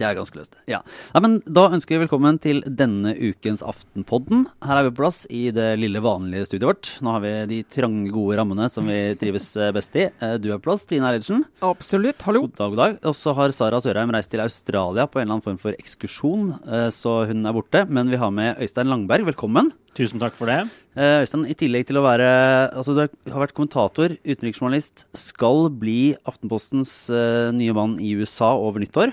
Det er ganske løst. Ja. Nei, men Da ønsker vi velkommen til denne ukens Aftenpodden. Her er vi på plass i det lille, vanlige studioet vårt. Nå har vi de trange, gode rammene som vi trives eh, best i. Eh, du er på plass, Trine Eilertsen. Absolutt. Hallo. God dag, god dag. Og så har Sara Sørheim reist til Australia på en eller annen form for ekskursjon, eh, så hun er borte. Men vi har med Øystein Langberg. Velkommen. Tusen takk for det. Øystein, i tillegg til å være Altså, du har vært kommentator, utenriksjournalist, skal bli Aftenpostens nye mann i USA over nyttår.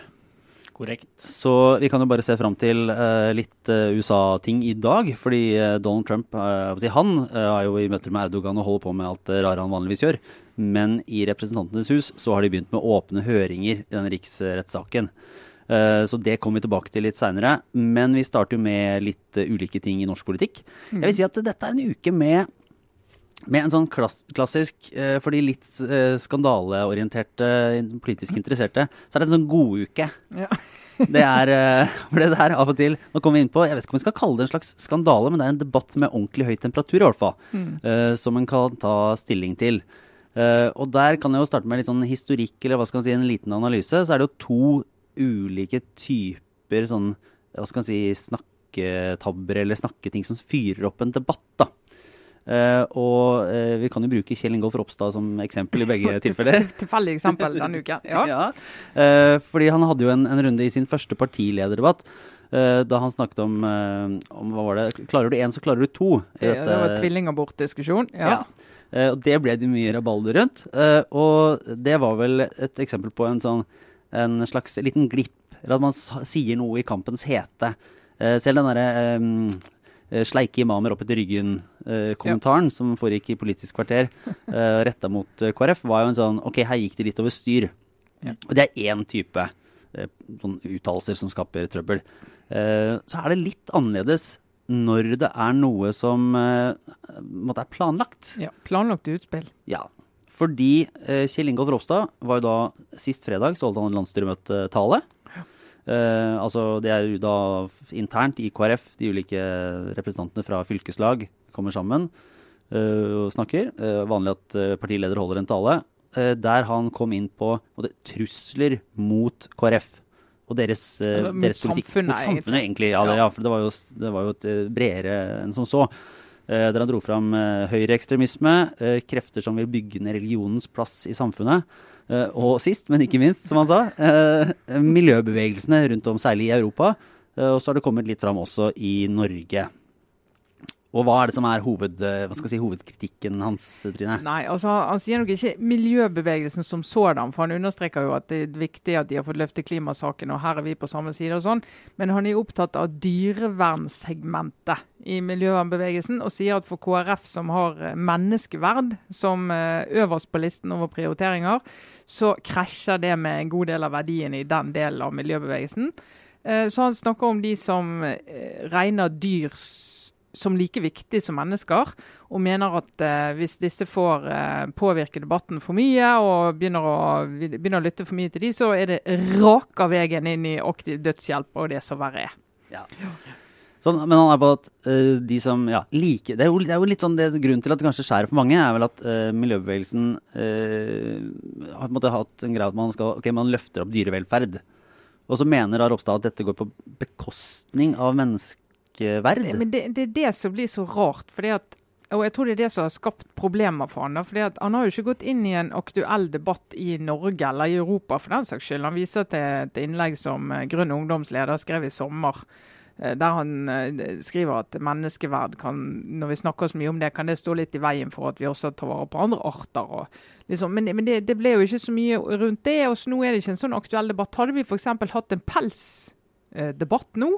Korrekt. Så vi kan jo bare se fram til uh, litt uh, USA-ting i dag. Fordi uh, Donald Trump han er jo i møter med Erdogan og holder på med alt det rare han vanligvis gjør. Men i Representantenes hus så har de begynt med åpne høringer i den riksrettssaken. så det kommer vi tilbake til litt seinere. Men vi starter jo med litt ulike ting i norsk politikk. Mm. Jeg vil si at dette er en uke med med en sånn klass, klassisk, eh, for de litt eh, skandaleorienterte, politisk interesserte, så er det en sånn goduke. Ja. det er eh, for det der av og til Nå kommer vi inn på Jeg vet ikke om vi skal kalle det en slags skandale, men det er en debatt med ordentlig høy temperatur, i hvert fall. Mm. Eh, som en kan ta stilling til. Eh, og der kan jeg jo starte med litt sånn historikk, eller hva skal man si, en liten analyse. Så er det jo to ulike typer sånn, hva skal man si, snakketabber eller snakketing som fyrer opp en debatt, da. Uh, og uh, vi kan jo bruke Kjell Ingolf Ropstad som eksempel i begge tilfeller. Tilfeldig eksempel denne uka, Ja. ja. Uh, fordi han hadde jo en, en, runde i sin første partilederdebatt. da han snakket om, om, hva var det Klarer du én, så klarer du to. Ja, det var tvillingabortdiskusjon. Ja. ja. og det ble det mye rabalder rundt. og det var vel et eksempel på en sånn en slags liten glipp. Eller at man sier noe i kampens hete. selv den derre Eh, sleike imamer opp etter ryggen-kommentaren eh, ja. som foregikk i Politisk kvarter, eh, retta mot eh, KrF, var jo en sånn OK, her gikk det litt over styr. Ja. Og det er én type eh, sånn uttalelser som skaper trøbbel. Eh, så er det litt annerledes når det er noe som måtte er planlagt. Ja, planlagt utspill. Ja, fordi Kjell Ingolf Ropstad var jo da Sist fredag så holdt han en landsstyremøtetale. Uh, altså Det er da internt i KrF, de ulike representantene fra fylkeslag kommer sammen uh, og snakker. Uh, vanlig at partileder holder en tale. der han kom inn på det, trusler mot KrF og deres, deres politikk. Samfunnet, mot samfunnet, egentlig. Ja, det, ja, for det var, jo, det var jo et bredere enn som så. Der han dro fram høyreekstremisme, krefter som vil bygge ned religionens plass i samfunnet. Uh, og sist, men ikke minst, som han sa, miljøbevegelsene rundt om, særlig i Europa. Og så har det kommet litt fram også i Norge. Og hva er det som er hoved, si, hovedkritikken hans, Trine? Nei, altså Han sier nok ikke miljøbevegelsen som sådan, for han understreker jo at det er viktig at de har fått løfte klimasaken, og her er vi på samme side og sånn. Men han er opptatt av dyrevernsegmentet i miljøvernbevegelsen, og sier at for KrF, som har menneskeverd som øverst på listen over prioriteringer, så krasjer det med en god del av verdiene i den delen av miljøbevegelsen. Så han snakker om de som regner dyrs som like viktig som mennesker, og mener at eh, hvis disse får eh, påvirke debatten for mye og begynner å, begynner å, lytte for mye til de, så er det raka veien inn i aktiv dødshjelp, og det så verre er. Ja. Sånn, men han er på at uh, de som ja, liker det er, jo, det er jo litt sånn det, Grunnen til at det kanskje skjærer for mange, er vel at uh, miljøbevegelsen uh, har måte, hatt en greie at man, skal, okay, man løfter opp dyrevelferd. Og så mener da Ropstad at dette går på bekostning av mennesker verd. Men det, det, er det som blir så rart. fordi at og jeg tror det er det som har skapt problemer for han. Da, fordi Han har jo ikke gått inn i en aktuell debatt i Norge eller i Europa for den saks skyld. Han viser til et innlegg som eh, Grønn ungdomsleder skrev i sommer. Eh, der han eh, skriver at menneskeverd kan, når vi snakker så mye om det, kan det stå litt i veien for at vi også tar vare på andre arter. Og Liksom. Men, men det, det, ble jo ikke så mye rundt det. og så Nå er det ikke en sånn aktuell debatt. Hadde vi f.eks. hatt en pelsdebatt nå,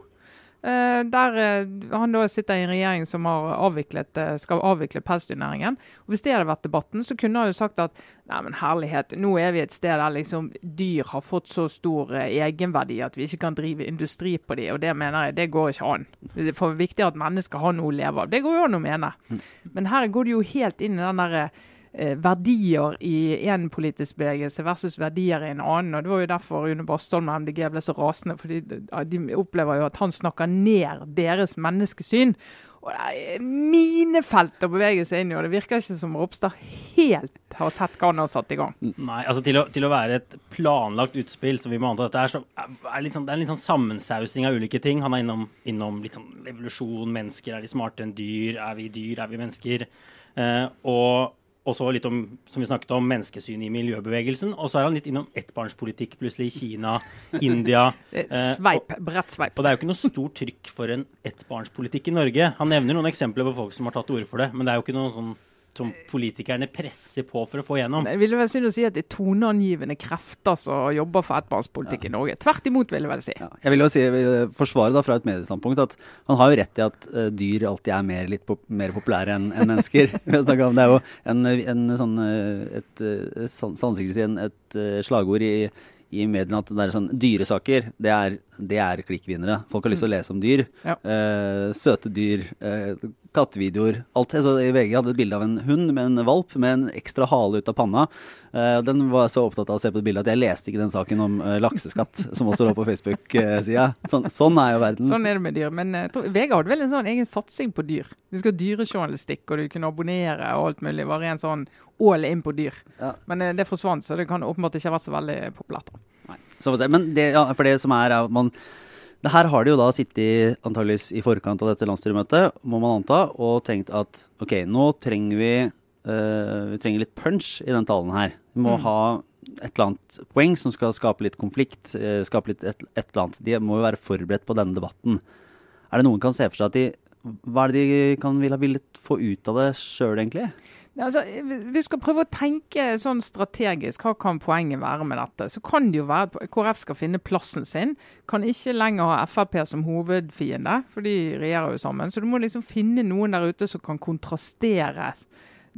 der uh, han da sitter i en regjering som avviklet, uh, skal avvikle pelsdyrnæringen. Og Hvis det hadde vært debatten, så kunne han jo sagt at nei, men herlighet, nå er vi et sted der liksom dyr har fått så stor egenverdi at vi ikke kan drive industri på dem. Og det mener jeg, det går ikke an. Det er for viktig at mennesker har noe å leve av. Det går jo an å mene. Mm. Men her går det jo helt inn i den derre Eh, verdier i én politisk bevegelse versus verdier i en annen. og Det var jo derfor Rune Bastholm og MDG ble så rasende. fordi De opplever jo at han snakker ned deres menneskesyn. Og det er minefelt å bevege seg inn i, og det virker ikke som Ropstad helt har sett hva han har satt i gang. Nei, altså til å, til å være et planlagt utspill, som vi må anta at det er, så, er litt sånn, det er en litt sånn sammensausing av ulike ting. Han er innom, innom litt sånn evolusjon, mennesker er de smartere enn dyr, er vi dyr, er vi mennesker? Eh, og og så litt om som vi snakket om, menneskesyn i miljøbevegelsen. Og så er han litt innom ettbarnspolitikk plutselig i Kina, India. Eh, sveip, bredt sveip. Og det er jo ikke noe stort trykk for en ettbarnspolitikk i Norge. Han nevner noen eksempler på folk som har tatt til orde for det, men det er jo ikke noen sånn som politikerne presser på for å få gjennom. Jeg vil vel synes å si at det er toneangivende krefter som jobber for ettbarnspolitikk ja. i Norge. Tvert imot, vil jeg vel si. Ja. Jeg vil jo si, vil forsvare da fra et mediestandpunkt at han har jo rett i at uh, dyr alltid er mer, litt pop mer populære enn en mennesker. det er jo en, en sånn, et, et, et, et, et, et slagord i i mediene at det er sånn dyresaker, det er, det er klikkvinnere. Folk har lyst til å mm. lese om dyr. Ja. Uh, søte dyr, uh, kattevideoer. Alt. altså, VG hadde et bilde av en hund med en valp med en ekstra hale ut av panna. Uh, den var så opptatt av å se på det bildet at jeg leste ikke den saken om lakseskatt, som også lå på Facebook-sida. Sånn, sånn, er jo verden. Sånn er det med dyr. Men tror, VG hadde vel en sånn egen satsing på dyr. Du skal ha dyrejournalistikk, og du kunne abonnere og alt mulig. Var en sånn all in på dyr. Ja. Men det forsvant, så det kan åpenbart ikke ha vært så veldig populært. Nei. Så, men det, ja, for det som er, er at man det her har de jo da sittet antageligvis i forkant av dette landsstyremøtet, må man anta, og tenkt at ok, nå trenger vi, uh, vi trenger litt punch i den talen her. Vi må mm. ha et eller annet poeng som skal skape litt konflikt, uh, skape litt et, et, eller annet. De må jo være forberedt på denne debatten. Er det noen kan se for seg at de Hva er det de kan ville ha villet få ut av det sjøl, egentlig? Altså, vi skal prøve å tenke sånn strategisk. Hva kan poenget være med dette? Så kan det jo være at KrF skal finne plassen sin. Kan ikke lenger ha Frp som hovedfiende, for de regjerer jo sammen. Så du må liksom finne noen der ute som kan kontrastere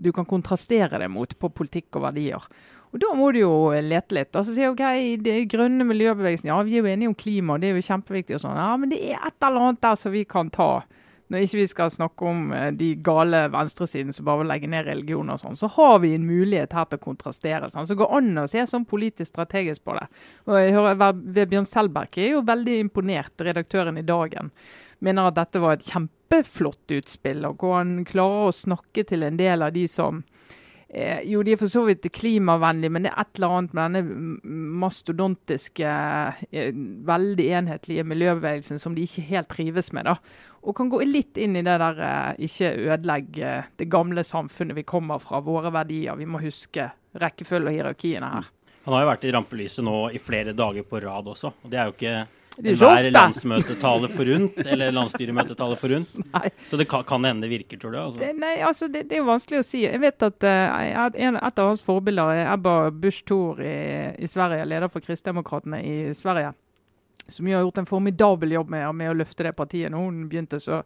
du kan kontrastere det mot på politikk og verdier. Og Da må du jo lete litt. Altså si ok, det grønne miljøbevegelsen, ja vi er jo enige om klima, det er jo kjempeviktig. og sånn, ja, Men det er et eller annet der som vi kan ta når ikke vi skal snakke om eh, de gale venstresiden som bare vil legge ned religion og sånn, så har vi en mulighet her til å kontrastere. Sånn. Så går an å se sånn politisk strategisk på det. Og jeg hører Vebjørn Selberg er jo veldig imponert, redaktøren i Dagen. Mener at dette var et kjempeflott utspill, og hvor han klarer å snakke til en del av de som Eh, jo, de er for så vidt klimavennlige, men det er et eller annet med denne mastodontiske, eh, veldig enhetlige miljøbevegelsen som de ikke helt trives med. da. Og kan gå litt inn i det der eh, ikke ødelegge det gamle samfunnet vi kommer fra, våre verdier. Vi må huske rekkefølge og hierarkiene her. Han har jo vært i rampelyset nå i flere dager på rad også. og det er jo ikke hver landsmøtetale forunt, eller landsstyremøtetale forunt. Nei. Så det kan, kan hende det virker, tror du? Altså. Det, nei, altså det, det, er jo vanskelig å si. Jeg vet at uh, en, et av hans forbilder er Ebba Busch Thor i, i, Sverige, leder for Kristdemokraterna i Sverige. Som jo har gjort en formidabel jobb med, med å løfte det partiet. Når hun begynte, så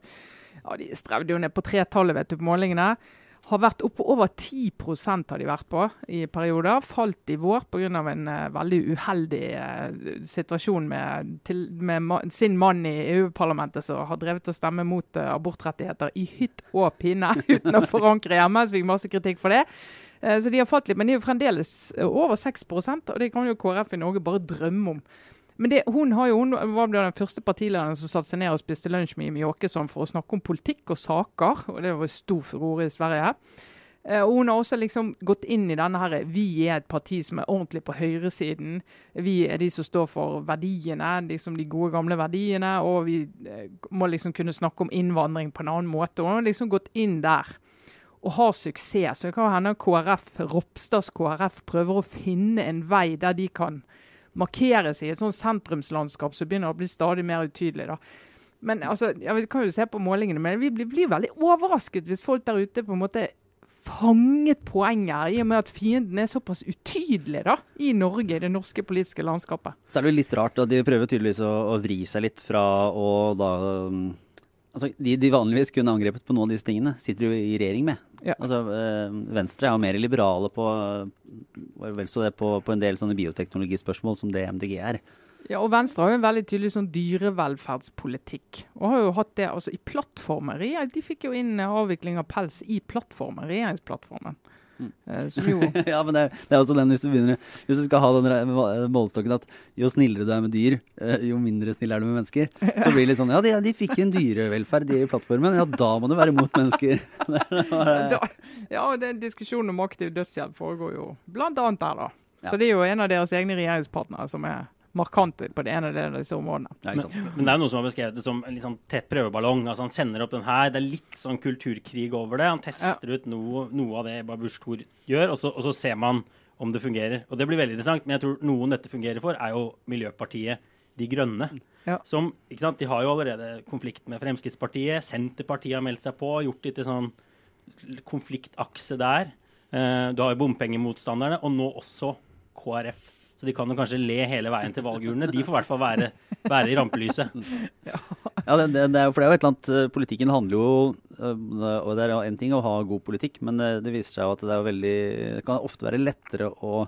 ja, De strevde jo ned på tretallet vet du, på målingene har vært oppe over 10% har de vært på i perioder. Falt i vår pga. en uh, veldig uheldig uh, situasjon med, til, med ma sin mann i EU-parlamentet som har drevet å stemme mot uh, abortrettigheter i hytt og pine uten å forankre hjemme. Så fikk masse kritikk for det. så de har falt litt, men de er jo fremdeles over 6% og det kan jo KrF i Norge bare drømme om. Men det, hun, jo, hun, var den første partilederen som satte seg ned og spiste lunsj med Jimmy Åkesson for å snakke om politikk og saker. og Det var stor furore i Sverige. Eh, og Hun har også liksom gått inn i denne her, Vi er et parti som er ordentlig på høyresiden. Vi er de som står for verdiene, liksom de gode, gamle verdiene. Og vi eh, må liksom kunne snakke om innvandring på en annen måte. Og hun har liksom gått inn der og har suksess. Så det kan hende KrF, Ropstads KrF prøver å finne en vei der de kan markeres i et sånt sentrumslandskap som begynner å bli stadig mer utydelig. da. Men altså, ja, Vi kan jo se på målingene, men vi blir, blir, veldig overrasket hvis folk der ute på en måte fanget poenget her, i og med at fienden er såpass utydelig da, i Norge, i det norske politiske landskapet. Så er det jo litt rart at de prøver tydeligvis å, å vri seg litt fra å da um Altså, de, de, vanligvis kunne angrepet på noen av disse tingene, sitter jo i regjering med. Ja. Altså, øh, Venstre er jo mer liberale på, vel så det på, på en del sånne bioteknologispørsmål som det MDG er. Ja, og Venstre har jo en veldig tydelig sånn dyrevelferdspolitikk. Og har jo hatt det altså i plattformen. De fikk jo inn avvikling av pels i plattformen, regjeringsplattformen. Mm. som jo Ja, men det, det, er også den hvis du begynner Hvis du skal ha den målestokken at jo snillere du er med dyr, jo mindre snill er du med mennesker, så blir det litt sånn Ja, de, de fikk inn dyrevelferd i plattformen. Ja, da må du være imot mennesker. da, ja, og den diskusjonen om aktiv dødshjelp foregår jo blant annet der, da. Ja. Så det er jo en av deres egne regjeringspartnere som er markant på det ene av disse områdene. men, men, det er noe som har beskrevet det som en litt sånn tett prøveballong. altså Han sender opp den her. Det er litt sånn kulturkrig over det. Han tester ja. ut noe, noe, av det Babush Thor gjør, og så, og så, ser man om det fungerer. Og det blir veldig interessant. Men jeg tror noen dette fungerer for, er jo Miljøpartiet De Grønne. Ja. Som, ikke sant, De har jo allerede konflikt med Fremskrittspartiet. Senterpartiet har meldt seg på, gjort litt sånn konfliktakse der. Uh, du har jo bompengemotstanderne, og nå også KrF. Så de kan jo kanskje le hele veien til valgurnene. De får i hvert fall være, være i rampelyset. Ja, ja det, det, det, er, for det er jo et eller annet eh, Politikken handler jo eh, Og det er en ting å ha god politikk, men det, det viser seg jo at det er veldig Det kan ofte være lettere å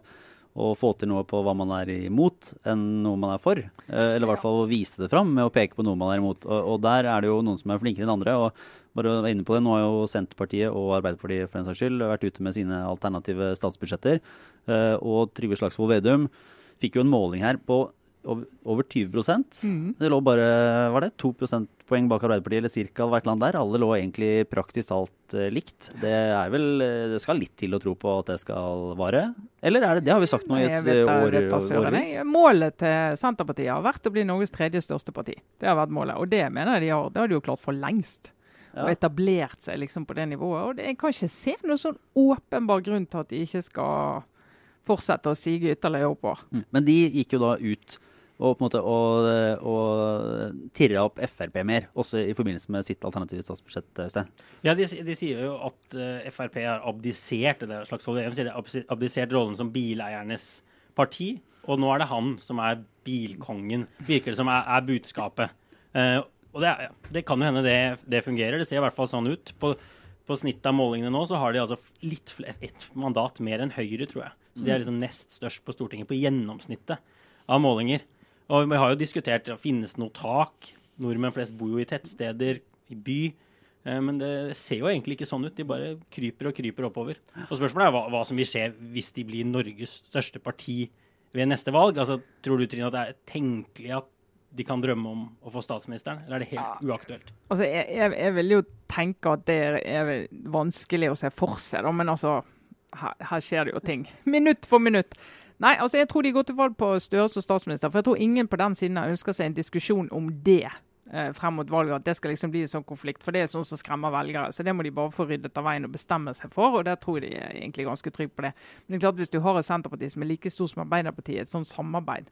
å få til noe på hva man er imot, enn noe man er for. Eh, eller i hvert fall å vise det fram med å peke på noe man er imot. Og, og der er det jo noen som er flinkere enn andre. og bare å være inne på det, Nå har jo Senterpartiet og Arbeiderpartiet for den saks skyld vært ute med sine alternative statsbudsjetter. Eh, og Trygve Slagsvold Vedum fikk jo en måling her på over 20 mm. Det lå bare var det, 2 prosentpoeng bak Arbeiderpartiet, eller cirka hvert land der. Alle lå egentlig praktisk talt uh, likt. Det er vel uh, Det skal litt til å tro på at det skal vare? Eller er det det har vi sagt nå i et vet, år? Årvis? Målet til Senterpartiet har vært å bli Norges tredje største parti. Det har vært målet. Og det mener jeg de har. Det har de jo klart for lengst. Ja. Og etablert seg liksom på det nivået. Og det, jeg kan ikke se noen sånn åpenbar grunn til at de ikke skal fortsette å sige ytterligere oppover. Mm. Men de gikk jo da ut og på en måte og, og tirre opp Frp mer, også i forbindelse med sitt alternative statsbudsjett. Øystein. Ja, de, de, sier jo at uh, Frp har abdisert eller slags sier det, abdisert rollen som bileiernes parti, og nå er det han som er bilkongen, virker det som er, er budskapet. Uh, og det, det, kan jo hende det, det, fungerer, det ser i hvert fall sånn ut. På, på snittet av målingene nå så har de altså litt flere, et mandat mer enn Høyre, tror jeg. Så de er liksom nest størst på Stortinget på gjennomsnittet av målinger. Og vi har jo diskutert finnes det noe tak. Nordmenn flest bor jo i tettsteder, i by. Eh, men det ser jo egentlig ikke sånn ut. De bare kryper og kryper oppover. Og Spørsmålet er hva, hva som vil skje hvis de blir Norges største parti ved neste valg. Altså, Tror du Trine, at det er tenkelig at de kan drømme om å få statsministeren, eller er det helt ja. uaktuelt? Altså, jeg, jeg, jeg, vil jo tenke at det er vanskelig å se for seg, da, men altså her, her, skjer det jo ting. Minutt for minutt. Nei, altså jeg tror de går til valg på Støre som statsminister. For jeg tror ingen på den siden ønsker seg en diskusjon om det eh, frem mot valget. At det skal liksom bli en sånn konflikt. For det er sånn som skremmer velgere. Så det må de bare få ryddet av veien og bestemme seg for. Og der tror jeg de er egentlig ganske trygge på det. Men det er klart hvis du har et Senterparti som er like stor som Arbeiderpartiet, et sånt samarbeid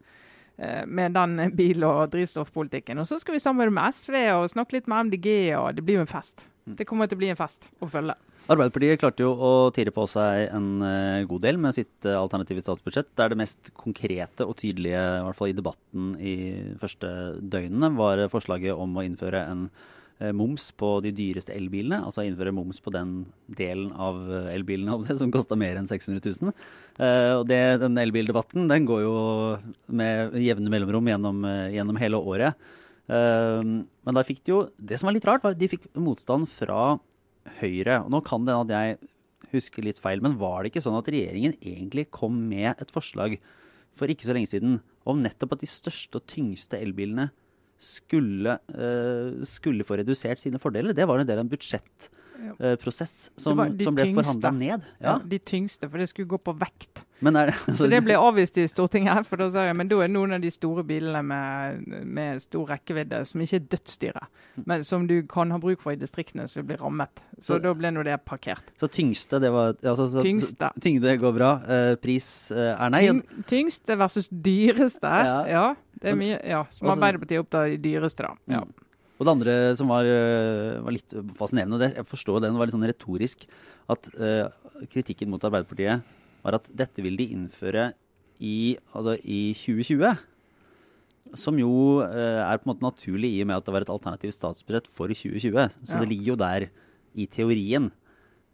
med den bil- og drivstoffpolitikken. Og så skal vi samarbeide med SV og snakke litt med MDG, og det blir jo en fest. Mm. Det kommer til å bli en fest å følge. Arbeiderpartiet klarte jo å tire på seg en uh, god del med sitt uh, alternative statsbudsjett. Der det mest konkrete og tydelige, i hvert fall i debatten i første døgnene, var forslaget om å innføre en moms på de dyreste elbilene. Altså innføre moms på den delen av elbilene som kosta mer enn 600 000. og det, den elbildebatten den går jo med jevne mellomrom gjennom, gjennom hele året. men da fikk de jo Det som var litt rart, var at de fikk motstand fra Høyre. Og nå kan det at jeg husker litt feil, men var det ikke sånn at regjeringen egentlig kom med et forslag for ikke så lenge siden om nettopp at de største og tyngste elbilene skulle, uh, skulle få redusert sine fordeler? Det var en del av en budsjettprosess som, som, ble forhandla ned. Ja. ja. De tyngste, for det skulle gå på vekt. Er, altså, så det ble avvist i Stortinget her. for da sa jeg, Men da er noen av de store bilene med, med stor rekkevidde som ikke er dødsdyre, men som du kan ha bruk for i distriktene som vil bli rammet. Så, så da ble nå det parkert. Så tyngste, det var altså, så, Tyngste. Tyngde går bra. Uh, pris uh, er nei. Tyng, tyngste versus dyreste. Ja. ja. Det er mye, ja, Som Arbeiderpartiet er opptatt de dyreste, da. Ja. Mm. Og det andre som var, uh, var litt fascinerende, det, jeg forstår den var litt sånn retorisk, at kritikken mot Arbeiderpartiet var at dette vil de innføre i, altså i 2020. Som jo uh, er på en måte naturlig i og med at det var et alternativt statsbudsjett for 2020. Så ja. det ligger jo der i teorien.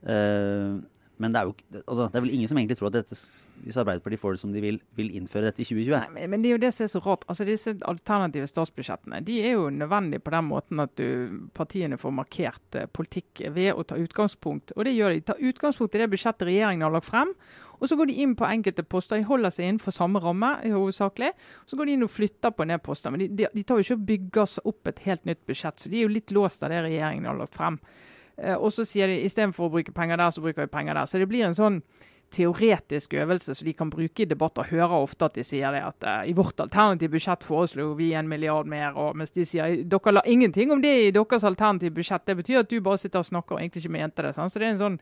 Eh, Men det er jo altså, det er vel ingen som egentlig tror at dette, hvis Arbeiderpartiet får det som de vil, vil innføre dette i 2020. Nei, men, men det er jo det som er så rart. Altså Disse alternative statsbudsjettene de er jo nødvendige på den måten at du, partiene får markert eh, politikk ved å ta utgangspunkt. Og det gjør de. Tar utgangspunkt i det budsjettet regjeringen har lagt frem. Og så går de inn på enkelte poster. De holder seg innenfor samme ramme, hovedsakelig. Så går de inn og flytter på en poster. Men de, de, de tar jo ikke og bygger opp et helt nytt budsjett. Så de er jo litt låst av det regjeringen har lagt frem. Eh, og så sier de istedenfor å bruke penger der, så bruker vi penger der. Så det blir en sånn teoretisk øvelse som de kan bruke i debatter. Hører ofte at de sier det at uh, i vårt alternative budsjett foreslo vi en milliard mer. og Mens de sier dere la ingenting om det i deres alternative budsjett. Det betyr at du bare sitter og snakker og egentlig ikke mente det. Sant? Så det er en sånn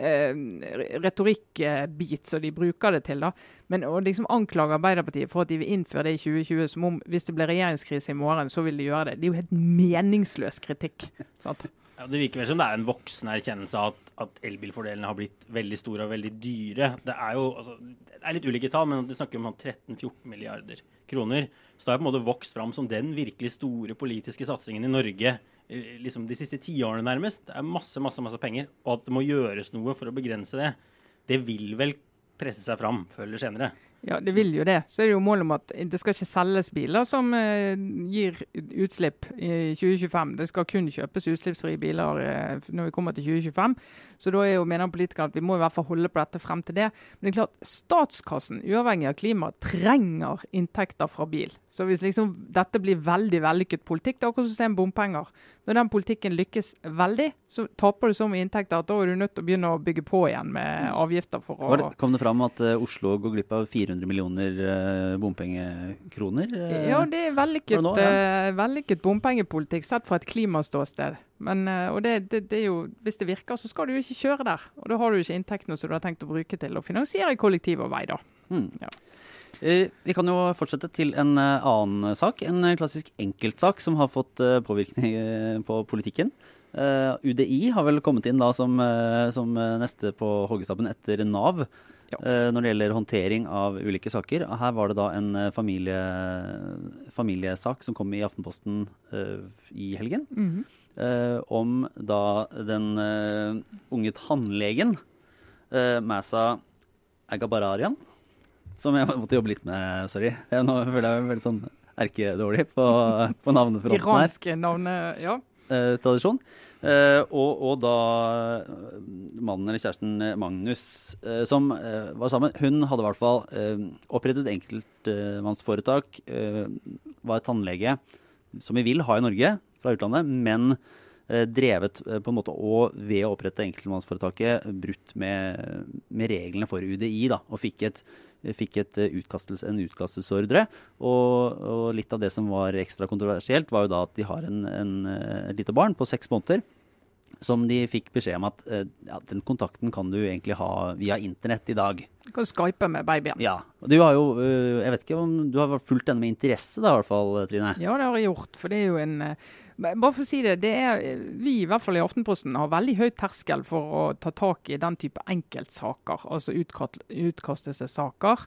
uh, retorikkbit som de bruker det til. da. Men å liksom anklage Arbeiderpartiet for at de vil innføre det i 2020, som om hvis det blir regjeringskrise i morgen, så vil de gjøre det. Det er jo helt meningsløs kritikk. sant? Ja, det virker vel som det er en voksen erkjennelse av at, at elbilfordelene har blitt veldig store og veldig dyre. Det er jo altså, det er litt ulike tall, men du snakker om 13-14 milliarder kroner. Så det har på en måte vokst fram som den virkelig store politiske satsingen i Norge eh, liksom de siste tiårene nærmest. Det er masse, masse, masse penger. Og at det må gjøres noe for å begrense det, det vil vel presse seg fram før eller senere. Ja, det vil jo det. Så er det jo målet om at det skal ikke selges biler som eh, gir utslipp i 2025. Det skal kun kjøpes utslippsfrie biler eh, når vi kommer til 2025. Så da er jo, mener politikerne at vi må i hvert fall holde på dette frem til det. Men det er klart, statskassen, uavhengig av klima, trenger inntekter fra bil. Så hvis liksom dette blir veldig vellykket politikk, det er akkurat som med bompenger. Når den politikken lykkes veldig, så taper du så mye inntekter at da er du nødt til å begynne å bygge på igjen med avgifter for å kom det fram at eh, Oslo går glipp av 400 millioner uh, bompengekroner? eh? Ja, det er vellykket, nå, eh, vellykket bompengepolitikk sett fra et klimaståsted. Men, eh, og det, det, det jo, Hvis det virker, så skal du jo ikke kjøre der. Og da har du ikke inntektene som du har tenkt å bruke til å finansiere kollektiv og vei. da. Mm. Ja. Eh, Vi kan jo fortsette til en eh, annen sak. En eh, klassisk enkeltsak som har fått eh, påvirkning eh, på politikken. Eh, UDI har vel kommet inn da som, eh, som eh, neste på hoggestabben etter Nav. Ja. eh, Når det gjelder håndtering av ulike saker. Her var det da en eh, familie, familiesak som kom i Aftenposten eh, i helgen. Mhm. eh, om da den unge tannlegen Masa Agabararian, som jeg måtte jobbe litt med, sorry. Jeg, nå føler jeg meg veldig sånn erkedårlig på, på navnefronten her. Iranske navnet, ja. Eh, tradisjon. Eh, og, og da eh, mannen eller kjæresten eh, Magnus eh, som var sammen, hun hadde i hvert fall opprettet enkeltmannsforetak, var tannlege, som vi vil ha i Norge fra utlandet, men drevet på en måte og ved å opprette enkeltmannsforetaket brutt med, med reglene for UDI, da, og fikk et fikk et eh, en utkastelsesordre. Og, og litt av det som var ekstra kontroversielt, var jo da at de har en, en, eh, et lite barn på seks måneder. Som de fikk beskjed om at eh, ja, den kontakten kan du egentlig ha via internett i dag. Du kan skype med babyen. Ja, og Du har jo, eh, jeg vet ikke om du har fulgt denne med interesse, da, i hvert fall, Trine? Ja, det har jeg gjort. For det er jo en eh, Bare for å si det, det er, vi i hvert fall i Aftenposten har veldig høy terskel for å ta tak i den type enkeltsaker, altså utkast, utkastelsessaker.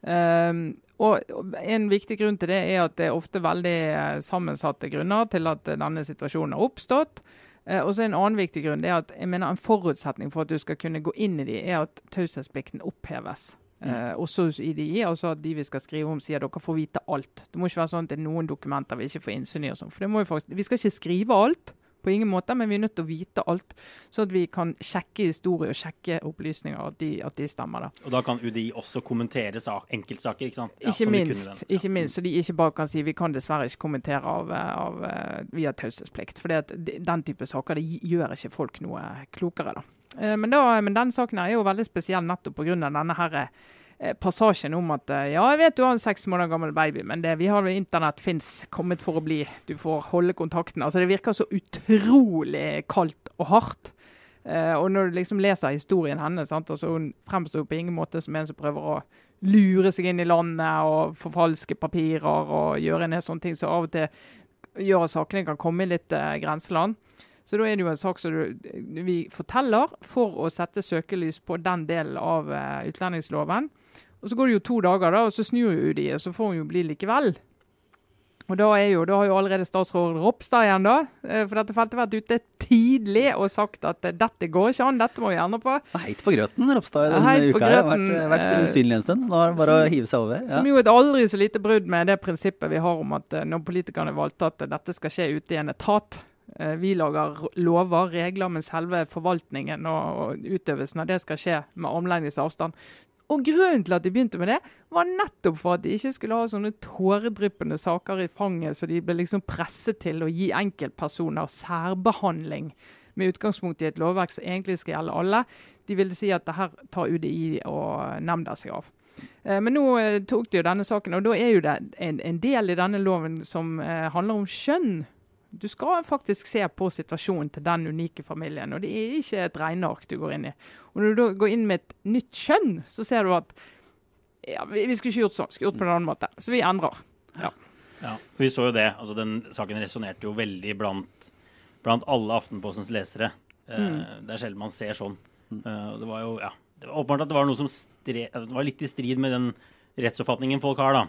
Um, og En viktig grunn til det er at det er ofte veldig eh, sammensatte grunner til at denne situasjonen har oppstått. Eh, og så En annen viktig grunn det er at jeg mener en forutsetning for at du skal kunne gå inn i de, er at taushetsplikten oppheves. Eh, også i de, altså at de vi skal skrive om, sier at dere får vite alt. Det må ikke være sånn at det er noen dokumenter vi ikke får innsyn i. og sånt, for det må jo faktisk, Vi skal ikke skrive alt, på ingen måte, men vi er nødt til å vite alt, sånn at vi kan sjekke historie og sjekke opplysninger, at de, at de stemmer. da. Og da kan UDI også kommentere sak, enkeltsaker, ikke sant? Ja, Ikke minst, ikke minst, så de ikke bare kan si vi kan dessverre ikke kommentere av, av, eh, via taushetsplikt. For den type saker det gjør ikke folk noe klokere. da. Eh, Men, da, men den saken er jo veldig spesiell nettopp pga. denne her, eh, passasjen om at eh, ja, jeg vet du har en seks måneder gammel baby, men det, vi har ved internett fins kommet for å bli. Du får holde kontakten. Altså Det virker så utrolig kaldt og hardt. Eh, og når du liksom leser historien hennes, altså hun fremstår på ingen måte som en som prøver å lure seg inn i landet og forfalske papirer og gjøre en del sånne ting som av og til gjør at sakene kan komme i litt eh, grenseland. Så da er det jo en sak som du, vi forteller for å sette søkelys på den delen av uh, utlendingsloven. Og Så går det jo to dager, da, og så snur jo de, og så får hun jo bli likevel. Og da, jo, da har jo allerede statsråd Ropstad igjen, da, eh, for dette feltet vært ute tidlig og sagt at eh, dette går ikke an, dette må vi endre på. Heit på grøten, Ropstad, denne Heit uka. her. har Vært, vært så usynlig en stund, så nå er det bare å hive seg over. Ja. Som jo et aldri så lite brudd med det prinsippet vi har om at når politikerne valgte at dette skal skje ute i en etat. Eh, Vi lager lover, regler, men selve forvaltningen og, utøvelsen av det skal skje med armlengdes avstand. Og grunnen til at de begynte med det, var nettopp for at de ikke skulle ha sånne tåredryppende saker i fanget, så de ble liksom presset til å gi enkeltpersoner særbehandling med utgangspunkt i et lovverk som egentlig skal gjelde alle. De ville si at det her tar UDI og nemnda seg av. Eh, Men nå eh, tok de jo denne saken, og da er jo det en, del i denne loven som handler om skjønn. Du skal faktisk se på situasjonen til den unike familien, og det er ikke et regneark du går inn i. Og når du da går inn med et nytt skjønn, så ser du at ja, vi, vi skulle ikke gjort sånn, skulle gjort på en annen måte. Så vi endrer. Ja, vi så jo det. altså Den saken resonnerte jo veldig blant, blant alle Aftenpostens lesere. Eh, Det er sjelden man ser sånn. Eh, det var jo, ja, det var åpenbart at det var noe som stre, det var litt i strid med den rettsoppfatningen folk har. da.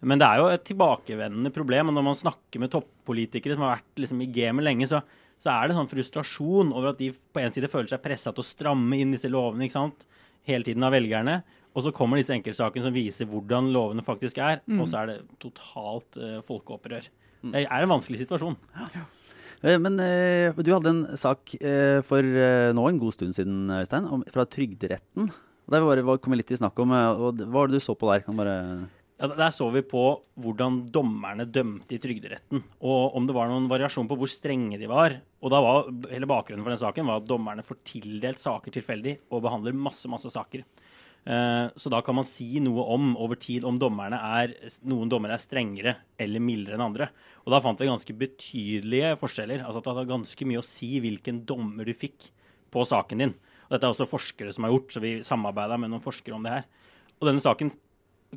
Men det er jo et tilbakevendende problem. og Når man snakker med toppolitikere som har vært liksom i gamet lenge, så, så er det sånn frustrasjon over at de på en side føler seg pressa til å stramme inn disse lovene ikke sant? hele tiden av velgerne. Og så kommer disse enkeltsakene som viser hvordan lovene faktisk er, og så er det totalt uh, folkeopprør. Det er en vanskelig situasjon. Ja. Men eh, du hadde en sak eh, for eh, nå en god stund siden, Øystein, om, fra Trygderetten. Var, var, kom vi litt i snakk om, eh, og hva var det du så på der? Kan bare... Ja, der så vi på hvordan dommerne dømte i Trygderetten, og om det var noen variasjon på hvor strenge de var. Og da var hele bakgrunnen for den saken var at dommerne får tildelt saker tilfeldig og behandler masse, masse saker. Eh, Så da kan man si noe om over tid om dommerne er, noen dommere er strengere eller mildere enn andre. Og da fant vi ganske betydelige forskjeller. Altså at det hadde ganske mye å si hvilken dommer du fikk på saken din. Og dette er også forskere som har gjort, så vi samarbeida med noen forskere om det her. Og denne saken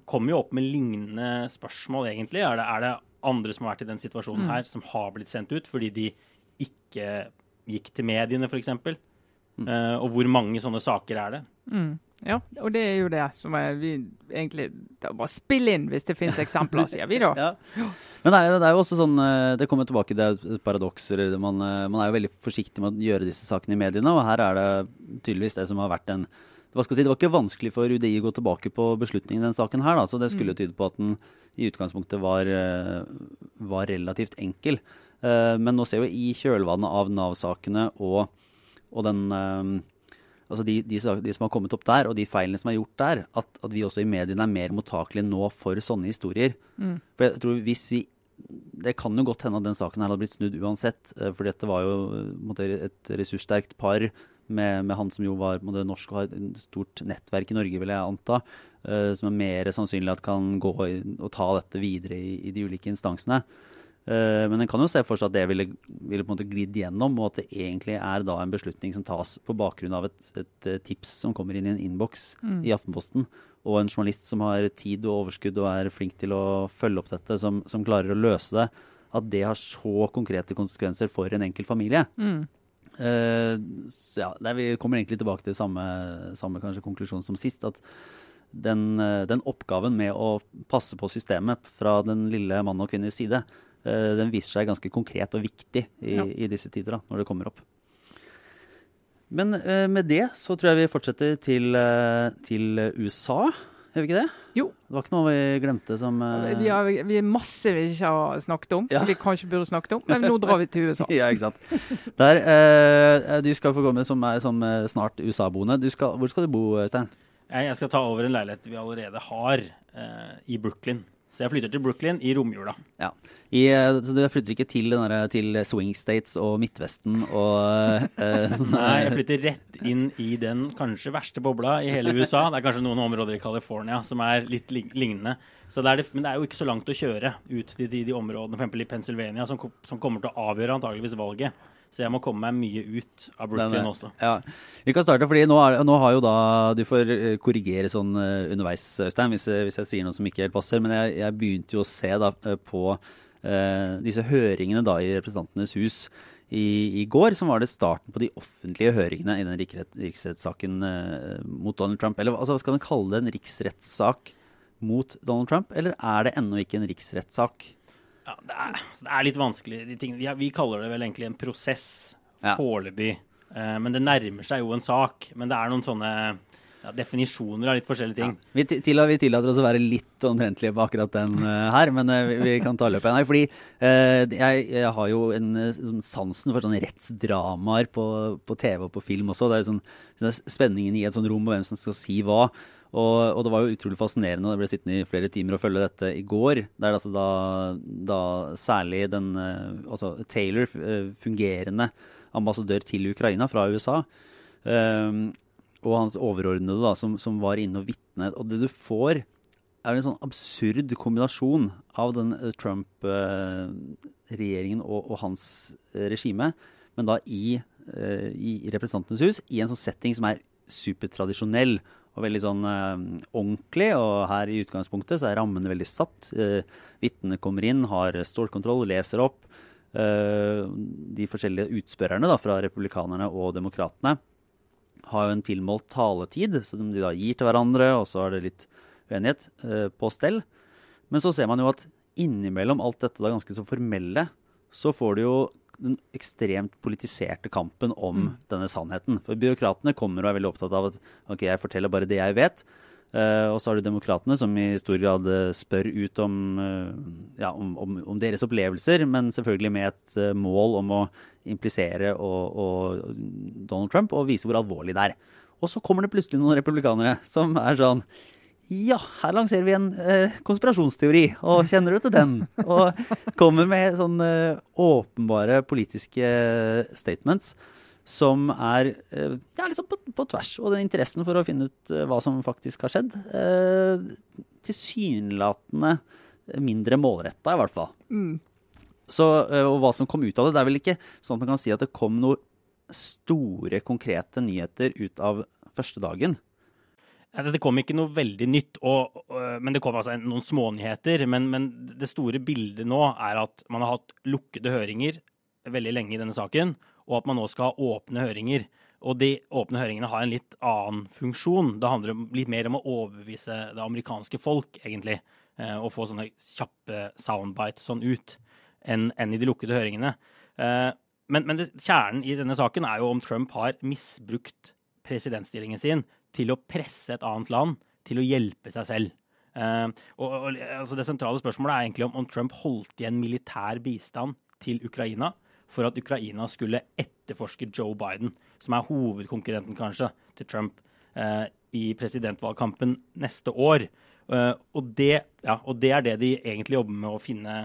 kommer jo opp med lignende spørsmål, egentlig. Er det, er det andre som har vært i den situasjonen her, som har blitt sendt ut fordi de ikke gikk til mediene, f.eks.? Uh, og hvor mange sånne saker er det? Ja, og det er jo det som er vi egentlig Bare spill inn hvis det finnes eksempler, sier vi da. Ja. Men det er, det er jo også sånn eh, Det kommer tilbake, det er et paradoks. Man, eh, man er jo veldig forsiktig med å gjøre disse sakene i mediene, og her er det tydeligvis det som har vært en hva skal jeg si, Det var ikke vanskelig for UDI å gå tilbake på beslutningen i denne saken, her, da, så det skulle jo tyde på at den i utgangspunktet var, eh, var relativt enkel. Men nå ser vi i kjølvannet av Nav-sakene og, og den altså de, de, de som har kommet opp der, og de feilene som er gjort der, at, at vi også i mediene er mer mottakelige nå for sånne historier. For jeg tror hvis vi Det kan jo godt hende at den saken her hadde blitt snudd uansett, eh, for dette var jo eh, måte, et ressurssterkt par med, med han som jo var måte, norsk og har et stort nettverk i Norge, vil jeg anta, Uh, som er mer sannsynlig at kan gå og ta dette videre i, i de ulike instansene. Eh, Men en kan jo se for seg at det ville, ville på en måte glidd gjennom, og at det egentlig er da en beslutning som tas på bakgrunn av et, et eh, tips som kommer inn i en innboks i Aftenposten, og en journalist som har tid og overskudd og er flink til å følge opp dette, som, som klarer å løse det, at det har så konkrete konsekvenser for en enkelt familie. Eh, så ja, det er, vi kommer egentlig tilbake til samme, samme kanskje konklusjon som sist. at den, den oppgaven med å passe på systemet fra den lille mann og kvinnes side, den viser seg ganske konkret og viktig i, Ja. i disse tider, da, når det kommer opp. Men eh, med det så tror jeg vi fortsetter til, eh, til USA, gjør vi ikke det? Jo. Det var ikke noe vi glemte som uh... Vi, har, vi er masse vi ikke har snakket om, Ja. som vi kanskje burde snakket om. Men nå drar vi til USA. Ja, ikke sant. Der, uh, du skal få komme som, som eh, snart USA-boende. Hvor skal du bo, Stein? Jeg jeg skal ta over en leilighet vi allerede har uh, i Brooklyn. Så jeg flytter til Brooklyn i romjula. Ja. I, eh, så du flytter ikke til, den der, til swing states og Midtvesten og sånn Nei, jeg flytter rett inn i den kanskje verste bobla i hele USA. Det er kanskje noen områder i California som er litt lignende. Så det er det, men det er jo ikke så langt å kjøre ut til de, de områdene, f.eks. i Pennsylvania, som, som kommer til å avgjøre antageligvis valget. Så jeg må komme meg mye ut av Brooklyn Den, eh, også. Ja. Vi kan starte, fordi nå, er, nå har jo da Du får eh, korrigere sånn eh, underveis, Øystein, hvis, jeg- hvis jeg sier noe som ikke helt passer. Men jeg, jeg begynte jo å se da eh, på eh, disse høringene da i Representantenes hus i, i går, som var det starten på de offentlige høringene i den riksrettssaken eh, mot Donald Trump. Eller altså, skal man kalle det en riksrettssak mot Donald Trump, eller er det ennå ikke en riksrettssak? Ja, det, er, det er litt vanskelig. De tingene, vi, vi, kaller det vel egentlig en prosess Ja. foreløpig. Uh, men det nærmer seg jo en sak. Men det er noen sånne ja, definisjoner av litt forskjellige ting. Vi, til, vi tillater oss å være litt omtrentlige på akkurat den uh, her, men uh, vi, vi kan ta løpet. Nei, fordi uh, jeg, jeg har jo en sansen for sånne rettsdramaer på, på TV og på film også. Det er jo sånn, sånn spenningen i et sånt rom og hvem som skal si hva. Og, og det var jo utrolig fascinerende. Jeg ble sittende i flere timer og følge dette i går. Der altså da, da særlig den eh, Altså Taylor, eh, fungerende ambassadør til Ukraina fra USA, um, og hans overordnede da, som, som var inne og vitnet. Og det du får, er en sånn absurd kombinasjon av den eh, Trump-regjeringen og, og hans regime, men da i, i Representantenes hus, i en sånn setting som er supertradisjonell og veldig sånn eh, ordentlig. Og her i utgangspunktet så er rammene veldig satt. Eh, Vitnene kommer inn, har stålkontroll, leser opp. Eh, de forskjellige utspørrerne da, fra republikanerne og demokratene har jo en tilmålt taletid, som de da gir til hverandre, og så er det litt uenighet eh, på stell. Men så ser man jo at innimellom alt dette da ganske så formelle, så får du jo den ekstremt politiserte kampen om denne sannheten. For byråkratene kommer og er veldig opptatt av at ok, jeg forteller bare det jeg vet. Uh, og så har du demokratene som i stor grad eh, spør ut om, uh, ja, om, om, om deres opplevelser, men selvfølgelig med et uh, mål om å implisere og, og Donald Trump og vise hvor alvorlig det er. Og så kommer det plutselig noen republikanere som er sånn ja, her lanserer vi en eh, konspirasjonsteori, og kjenner du til den? Og kommer med sånne åpenbare politiske statements som er eh, ja, liksom på, på tvers. Og den interessen for å finne ut eh, hva som faktisk har skjedd, eh, tilsynelatende mindre målretta, i hvert fall. Så, eh, og hva som kom ut av det, det er vel ikke sånn at man kan si at det kom noen store, konkrete nyheter ut av første dagen. Det kom ikke noe veldig nytt, og, men det kom altså noen smånyheter. Men, men det store bildet nå er at man har hatt lukkede høringer veldig lenge i denne saken, og at man nå skal ha åpne høringer. Og de åpne høringene har en litt annen funksjon. Det handler litt mer om å overbevise det amerikanske folk, egentlig. eh, Og få sånne kjappe soundbites sånn ut, enn enn i de lukkede høringene. Eh, Men, men det, kjernen i denne saken er jo om Trump har misbrukt presidentstillingen sin til å presse et annet land til å hjelpe seg selv. Uh, og, og altså Det sentrale spørsmålet er egentlig om, om Trump holdt igjen militær bistand til Ukraina for at Ukraina skulle etterforske Joe Biden, som er hovedkonkurrenten kanskje til Trump uh, i presidentvalgkampen neste år. Uh, og, det, ja, og det er det de egentlig jobber med å finne,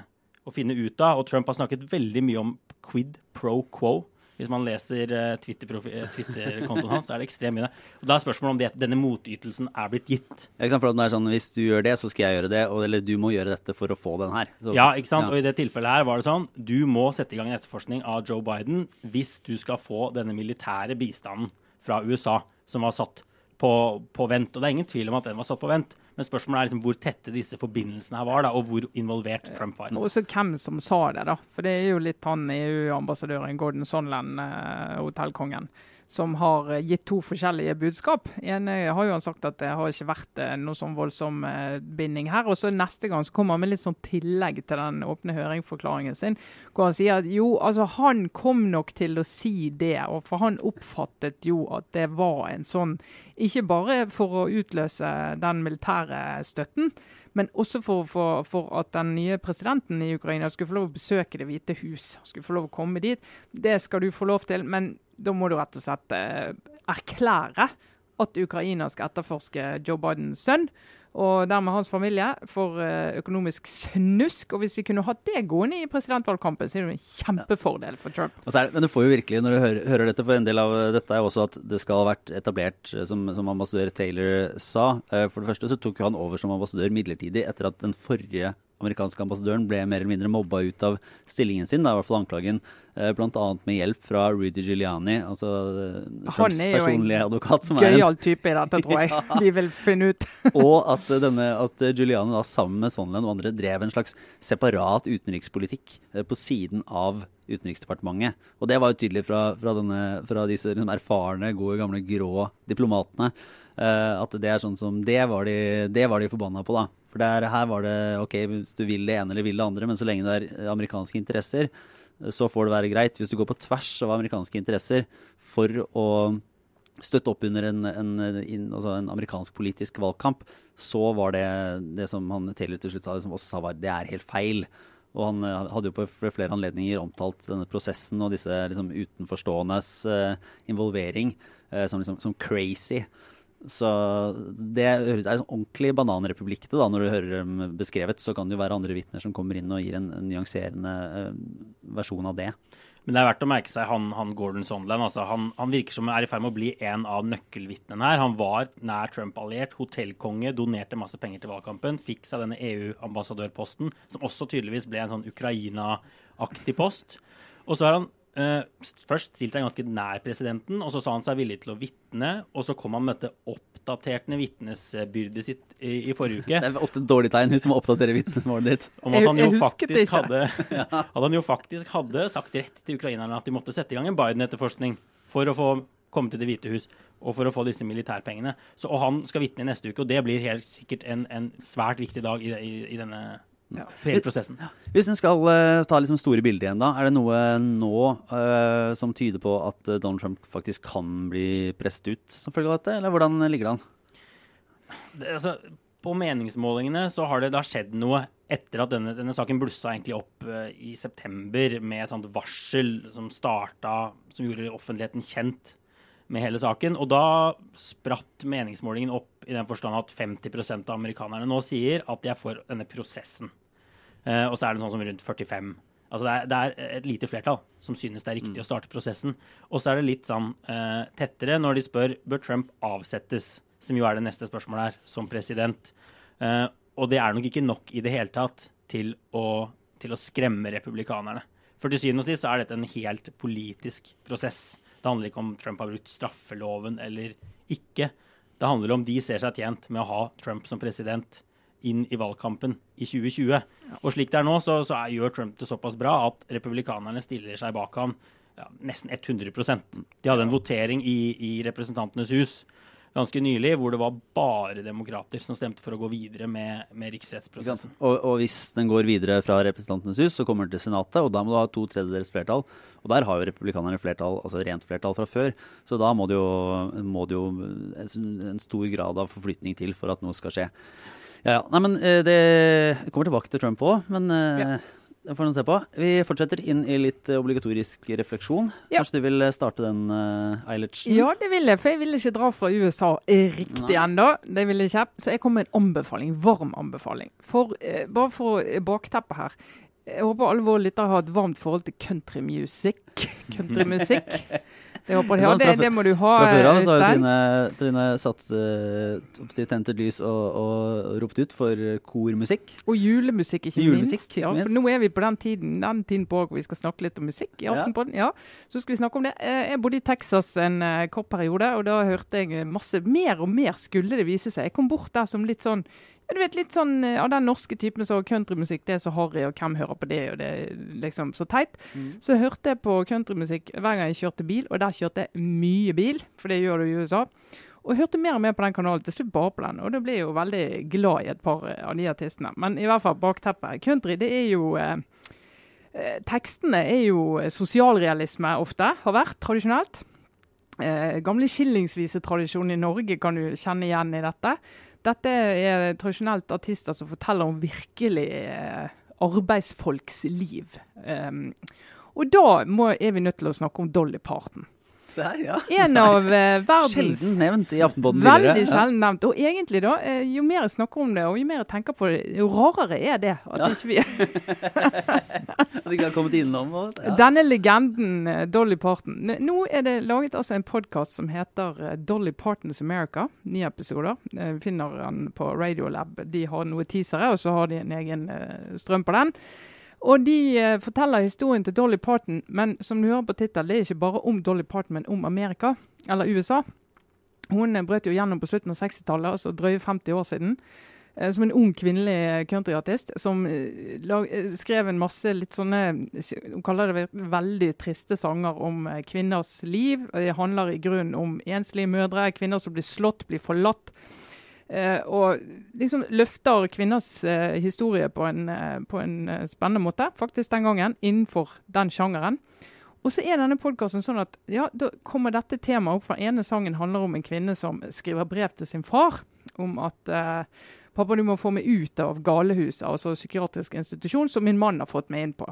å finne ut av. Og Trump har snakket veldig mye om quid pro quo. Hvis man leser eh, eh, Twitter-kontoen hans, så er det ekstremt mye. Og Da er spørsmålet om det, denne motytelsen er blitt gitt. Ja, Ikke sant? For det den er sånn, Hvis du gjør det, så skal jeg gjøre det. Eller du må gjøre dette for å få den her. Så, Ja, ikke sant? ja. Og i det tilfellet her var det sånn Du må sette i gang en etterforskning av Joe Biden hvis du skal få denne militære bistanden fra USA som var satt på, på vent. Og det er ingen tvil om at den var satt på vent. Men spørsmålet er liksom hvor tette disse forbindelsene her var, da, og hvor involvert Trump var. Og så hvem som sa det, da. For det er jo litt han EU-ambassadøren Gordon Sondland, eh, hotellkongen, som har eh, gitt to forskjellige budskap. ene har jo han sagt at det har ikke vært eh, noe sånn voldsom eh, binding her. Og så neste gang så kommer han med litt sånn tillegg til den åpne høringsforklaringen sin, hvor han sier at jo, altså han kom nok til å si det, og for han oppfattet jo at det var en sånn Ikke bare for å utløse den militære støtten, men også for, for, for at den nye presidenten i Ukraina skulle få lov å besøke Det hvite hus. Skulle få lov å komme dit. Det skal du få lov til, men da må du rett og slett eh, erklære at Ukraina skal etterforske Joe Bidens sønn, og dermed hans familie, for eh, økonomisk snusk. Og hvis vi kunne hatt det gående i presidentvalgkampen, så er det en kjempefordel for Trump. Det, men du får jo virkelig, når du hører, hører dette, for en del av dette er også at det skal ha vært etablert, eh, som, som ambassadør Taylor sa. Eh, For det første så tok han over som ambassadør midlertidig etter at den forrige amerikanske ambassadøren ble mer eller mindre mobba ut av stillingen sin. da, i hvert fall anklagen, eh, bl.a. med hjelp fra Rudy Giuliani, altså eh, Trumps er jo en personlige advokat. som er en- Gøyal type i dette, tror jeg. Vi vil finne ut. og at, denne, at Giuliani da sammen med Sondland og andre drev en slags separat utenrikspolitikk eh, på siden av Utenriksdepartementet. Og det var jo tydelig fra, fra, denne, fra disse liksom, erfarne, gode, gamle, grå diplomatene. Uh, at det er sånn som Det var de, det var de forbanna på, da. For der, her var det ok, hvis du vil det ene eller vil det andre, men så lenge det er amerikanske interesser, så får det være greit. Hvis du går på tvers av amerikanske interesser for å støtte opp under en, en, en, altså en amerikansk politisk valgkamp, så var det det som han Taylor til slutt sa, som også sa var det er helt feil. Og han eh, hadde jo på flere anledninger omtalt denne prosessen og disse liksom, utenforståendes uh, involvering uh, som, liksom, som crazy. Så det er en ordentlig bananrepublikk da, når du hører dem beskrevet. Så kan det jo være andre vitner som kommer inn og gir en, en nyanserende uh, versjon av det. Men det er verdt å merke seg han, han Gordon Sondland. Altså, han, han, virker som er i ferd med å bli en av nøkkelvitnene her. Han var nær Trump-alliert, hotellkonge, donerte masse penger til valgkampen. Fikk seg denne EU-ambassadørposten, som også tydeligvis ble en sånn Ukraina-aktig post. Og så er han Uh, først stilte seg ganske nær presidenten, og så sa han seg villig til å vitne. Og så kom han med dette oppdaterte vitnesbyrdet sitt i, i, forrige uke. Det er ofte et dårlig tegn hvis du må oppdatere vitnemålet ditt. Om at han jo faktisk hadde, at han jo faktisk hadde sagt rett til ukrainerne at de måtte sette i gang en Biden-etterforskning for å få komme til Det hvite hus og for å få disse militærpengene. Så, og han skal vitne neste uke, og det blir helt sikkert en, en svært viktig dag i, i, i denne ja. hele prosessen. Hvis en skal uh, ta liksom store bilder igjen, da, er det noe nå uh, som tyder på at uh, Donald Trump faktisk kan bli presset ut som følge av dette, eller hvordan ligger det an? Det, altså, på meningsmålingene så har det da skjedd noe etter at denne, denne saken blussa egentlig opp i september med et sånt varsel som starta, som gjorde offentligheten kjent med hele saken. Og da spratt meningsmålingen opp i den forstand at 50% av amerikanerne nå sier at de er for denne prosessen. Uh, og så er det sånn som rundt 45. Altså det er, det er, et lite flertall som synes det er riktig mm. å starte prosessen. Og så er det litt sånn uh, tettere når de spør bør Trump avsettes, som jo er det neste spørsmålet her, som president. Uh, og det er nok ikke nok i det hele tatt til å, til å skremme republikanerne. For til syvende og sist så er dette en helt politisk prosess. Det handler ikke om Trump har brukt straffeloven eller ikke. Det handler om de ser seg tjent med å ha Trump som president inn i valgkampen i 2020. Og slik det er nå, så, så er, gjør Trump det såpass bra at republikanerne stiller seg bak ham ja, nesten 100% De hadde en votering i, i Representantenes hus ganske nylig, hvor det var bare demokrater som stemte for å gå videre med, med riksrettsprosessen. Og, og, hvis den går videre fra Representantenes hus, så kommer den til Senatet, og da må du ha to tredjedels flertall. Og der har jo republikanerne flertall, altså rent flertall fra før, så da må det jo, må det jo en stor grad av forflytning til for at noe skal skje. Ja, ja. Nei, men eh, det kommer tilbake til Trump òg, men eh, ja. det får vi se på. Vi fortsetter inn i litt eh, obligatorisk refleksjon. Ja. Kanskje du vil starte den, Eilertsen? Ja, det vil jeg, for jeg vil ikke dra fra USA riktig ennå. Det vil jeg ikke. Så jeg kommer med en anbefaling. Varm anbefaling. For, uh, bare for bakteppet her. Jeg håper alle våre lyttere har et varmt forhold til countrymusikk. Countrymusikk. Det håper de har. Det, det, må du ha, Fra før av så har Trine, Trine satt uh, tent et lys og, og, ropt ut for kormusikk. Og julemusikk, ikke julemusikk, minst. Ja, for nå er vi på den tiden den tiden på hvor vi skal snakke litt om musikk i Aftenpodden. Ja. ja. Så skal vi snakke om det. Eh, jeg bodde i Texas en uh, kort periode, og da hørte jeg masse Mer og mer skulle det vise seg. Jeg kom bort der som litt sånn du vet, litt sånn av den norske typen så countrymusikk, det er så harry, og hvem hører på det, og det er liksom så teit. Mm. Så hørte jeg på countrymusikk hver gang jeg kjørte bil, og der kjørte jeg mye bil, for det gjør du i USA. Og hørte mer og mer på den kanalen, til slutt bare på den. Og da ble jeg jo veldig glad i et par av de artistene. Men i hvert fall bakteppet. Country, det er jo eh, eh, Tekstene er jo sosialrealisme ofte, har vært tradisjonelt. Eh, gamle skillingsvisetradisjonen i Norge kan du kjenne igjen i dette. Dette er tradisjonelt artister som forteller om virkelig eh, arbeidsfolks liv. Um, og da må, er vi nødt til å snakke om Dolly Parton. Her, ja. En av uh, verdens Sjelden nevnt i Aftenpodden Veldig sjelden nevnt. Og egentlig, da, uh, jo mer jeg snakker om det, og jo mer jeg tenker på det, jo rarere er det at ja. ikke vi At ikke har kommet innom ja. Denne legenden, uh, Dolly Parton. Nå er det laget altså en podkast som heter Dolly Partons America. Ni episoder. vi finner den på Radiolab. De har noen teasere, og så har de en egen strøm på den. Og de eh, forteller historien til Dolly Parton, men som du hører på tittelen, det er ikke bare om Dolly Parton, men om Amerika, eller USA. Hun eh, brøt jo gjennom på slutten av 60-tallet, altså drøye 50 år siden. Eh, som en ung kvinnelig countryartist som eh, lag, eh, skrev en masse litt sånne Hun kaller det veldig triste sanger om eh, kvinners liv. Det handler i grunnen om enslige mødre, kvinner som blir slått, blir forlatt Eh, og liksom løfter kvinners eh, historie på en, eh, på en eh, spennende måte, faktisk den gangen, innenfor den sjangeren. Og så er denne podkasten sånn at ja, da kommer dette temaet opp. For den ene sangen handler om en kvinne som skriver brev til sin far om at eh, pappa, du må få meg ut av galehuset, altså psykiatrisk institusjon, som min mann har fått meg inn på.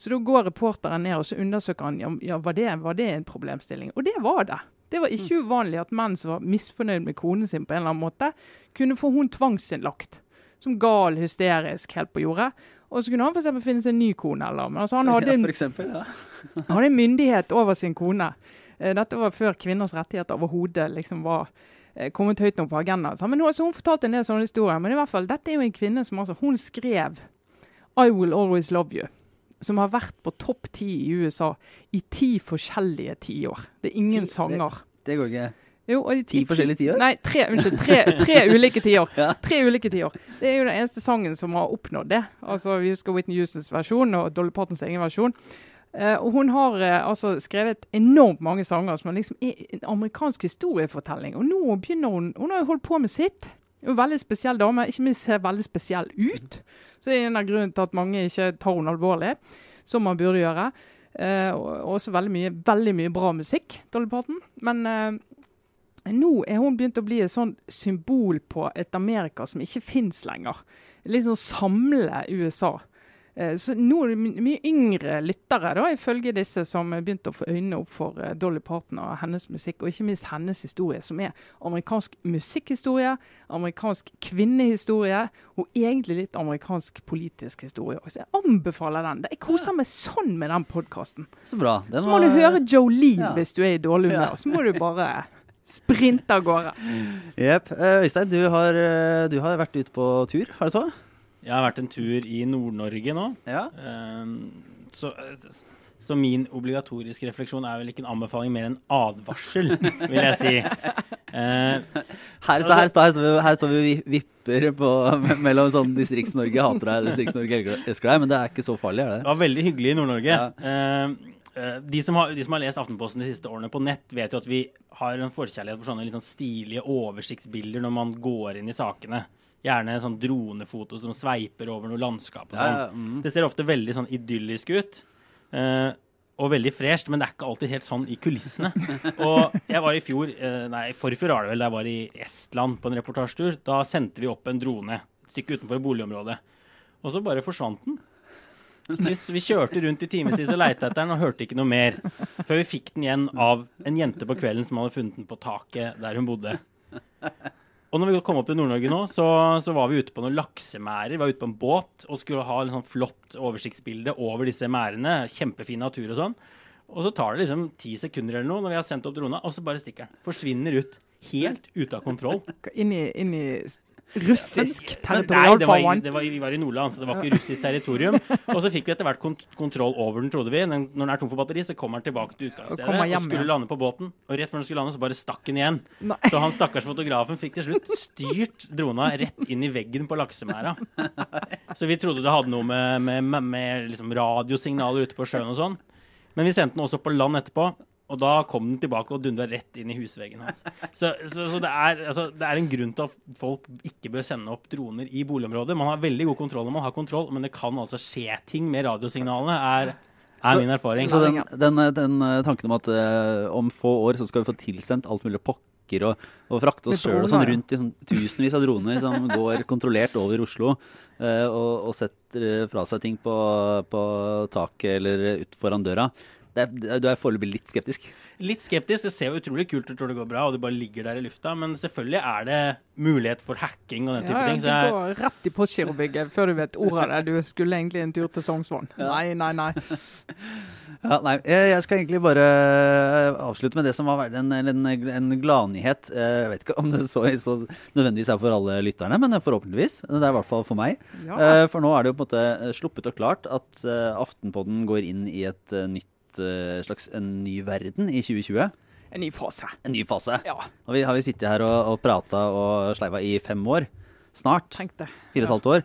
Så da går reporteren ned og så undersøker han, ja var, det, var det en problemstilling. Og det var det. Det var ikke uvanlig at menn som var misfornøyd med konen sin på en eller annen måte, kunne få hun tvangsinnlagt. Som gal, hysterisk, helt på jordet. Og så kunne han f.eks. finne seg en ny kone. Eller, men altså, han hadde en, ja, eksempel, ja. hadde myndighet over sin kone. Eh, Dette var før kvinners rettigheter overhodet liksom var eh, kommet høyt nok på agendaen. Så, Men hun, så hun fortalte en del sånne historier. Men i hvert fall, dette er jo en kvinne som altså, hun skrev I Will Always Love You. Som har vært på topp ti i USA i ti forskjellige tiår. Det er ingen Ti- sanger. Det går ikke. Jo, i Ti forskjellige tiår? Nei, tre, unnskyld, tre, tre ulike tiår. Ja. Tre ulike tiår. Det er jo den eneste sangen som har oppnådd det. Altså, Vi husker Whitney Houstons versjon og Dolly Partons egen versjon. Uh, og Hun har uh, altså skrevet enormt mange sanger som liksom er en amerikansk historiefortelling. Og nå begynner hun Hun har jo holdt på med sitt. Hun er veldig spesiell dame. Ikke minst ser veldig spesiell ut. Så det er en av grunnene til at mange ikke tar henne alvorlig, som man burde gjøre. Eh, og også veldig mye, veldig mye bra musikk, Dolly Parton. Men eh, nå er hun begynt å bli et sånn symbol på et Amerika som ikke fins lenger. Litt sånn samle USA. Eh, Så nå er det mye yngre lyttere, da, ifølge disse, som har begynt å få øynene opp for eh, Dolly Parton og hennes musikk, og ikke minst hennes historie, som er amerikansk musikkhistorie, amerikansk kvinnehistorie, og egentlig litt amerikansk politisk historie. Så jeg anbefaler den. Jeg koser meg sånn med den podkasten. Så bra. Den Så må var- du høre Jolene Ja. hvis du er i dårlig humør. Ja. Så må du bare sprinte av gårde. Jepp. Eh, Øystein, du har, du har vært ute på tur, er det så? Jeg har vært en tur i Nord-Norge nå. Ja. Ehm, så, så min obligatoriske refleksjon er vel ikke en anbefaling, mer en advarsel, vil jeg si. Eh, Her, så her, står- her, står vi, her står vi og vipper på, mellom sånn Distrikts-Norge hater deg, Distrikts-Norge elsker deg, men det er ikke så farlig, er det det var veldig hyggelig i Nord-Norge. Ja. Ehm, eh, de, som har, de som har lest Aftenposten de siste årene på nett, vet jo at vi har en forkjærlighet for sånne litt sånn stilige oversiktsbilder når man går inn i sakene. Gjerne sånn dronefoto som sveiper over noe landskap og sånn. ja, mm. Det ser ofte veldig sånn idyllisk ut. Uh, og veldig fresht, men det er ikke alltid helt sånn i kulissene. Og jeg var i fjor, uh, nei, forfjor var det vel, da jeg var i Estland på en reportasjetur. Da sendte vi opp en drone et stykke utenfor boligområdet. Og så bare forsvant den. Vi, vi kjørte rundt i timevis og leita etter den og hørte ikke noe mer. Før vi fikk den igjen av en jente på kvelden som hadde funnet den på taket der hun bodde. Og når vi kom opp til Nord-Norge nå, så, så var vi ute på noen laksemærer. Vi var ute på en båt og skulle ha en sånn flott oversiktsbilde over disse mærene. Kjempefin natur og sånn. Og så tar det liksom ti sekunder eller noe når vi har sendt opp drona, og så bare stikker den. Forsvinner ut. Helt ute av kontroll. Inni... i, inn i russisk Men Nei, var, vi var i Nordland, så det var ikke russisk territorium. Og så fikk vi etter hvert kont kontroll over den, trodde vi. Den, når den er tom for batteri, så kommer den tilbake til utgangsstedet. og, Og, skulle lande på båten. Og rett før den skulle lande, så bare stakk den igjen. Nei. Så han stakkars fotografen fikk til slutt styrt drona rett inn i veggen på laksemæra. Så vi trodde det hadde noe med, med, med, med liksom radiosignaler ute på sjøen og sånn. Men vi sendte den også på land etterpå. Og da kom den tilbake og dundra rett inn i husveggen hans. Så, så, så det, er, altså, det er en grunn til at folk ikke bør sende opp droner i boligområder. Man har veldig god kontroll når man har kontroll, men det kan altså skje ting med radiosignalene, er, er min erfaring. Så den, den, den eh, tanken om at uh, om få år så skal vi få tilsendt alt mulig pokker og, og frakte oss sjøl og sånn rundt i sånn tusenvis av droner som går kontrollert over Oslo eh, og, og setter fra seg ting på, på taket eller ut foran døra. Det er, du er foreløpig litt skeptisk. Litt skeptisk. Det ser jo utrolig kult ut når det går bra, og det bare ligger der i lufta. Men selvfølgelig er det mulighet for hacking og den type Ja, ja, ting. du Så jeg, går rett i Postgirobygget før du vet ordet av det. Du skulle egentlig en tur til Sognsvann. Nei, nei, nei. Ja, nei, jeg skal egentlig bare eh, avslutte med det som var en, en, en gladnyhet. Eh, Jeg vet ikke om det så, så nødvendigvis er for alle lytterne, men forhåpentligvis. Det er i hvert fall for meg. Ja. Eh, For nå er det jo på en måte sluppet og klart at Aftenpodden går inn i et eh, nytt eh, slags en ny verden i 2020. En ny fase. En ny fase. Ja, Og vi har vi sittet her og, og prata og sleiva i fem år. Snart. tenk det. Fire og et halvt år.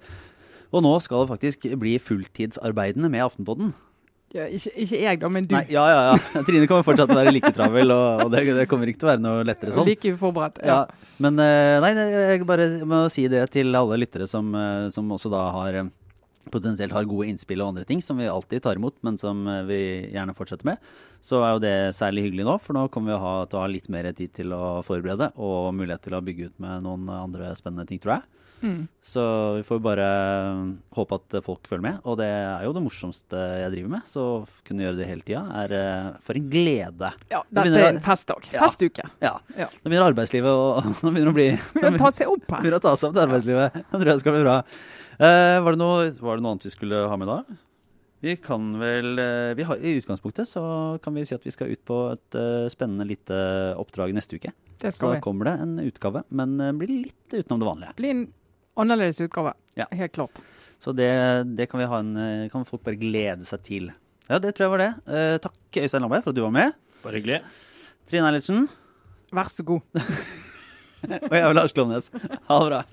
Og nå skal det faktisk bli fulltidsarbeidende med Aftenpodden. Ja, ikke, ikke jeg, da, men du. Nei, ja, ja, ja. Trine kommer fortsatt til å være like travel, og, og det, det, kommer ikke til å være noe lettere sånn. Like uforberedt. Ja. ja. Men eh, nei, jeg bare må si det til alle lyttere som, eh, som også da har potensielt har gode innspill og andre ting som vi alltid tar imot, men som vi gjerne fortsetter med, så er jo det særlig hyggelig nå. For nå kommer vi ha, til å ha litt mer tid til å forberede og mulighet til å bygge ut med noen andre spennende ting, tror jeg. Mm. Så vi får bare håpe at folk følger med. Og det er jo det morsomste jeg driver med, så å kunne gjøre det hele tida er uh, for en glede. Ja, dette er en festdag. Ja, Festuke. Ja. ja. Nå begynner arbeidslivet å Nå begynner å bli Begynner å ta seg opp her. Begynner å ta seg opp til arbeidslivet. Jeg tror det skal bli bra. Uh, var, det noe, var, det noe, annet vi skulle ha med da? Vi kan vel uh, vi har, I utgangspunktet så kan vi si at vi skal ut på et spennende lite oppdrag neste uke. så da kommer det en utgave, men blir litt utenom det vanlige. Blir en Annerledes utgave. Ja. Helt klart. Så det, det kan, en, eh, kan, folk bare glede seg til. Ja, det tror jeg var det. Eh, takk, Øystein Lamberg, for at du var med. Bare hyggelig. Trine Eilertsen. Vær så god. Og jeg er Lars Klomnes. Ha det bra.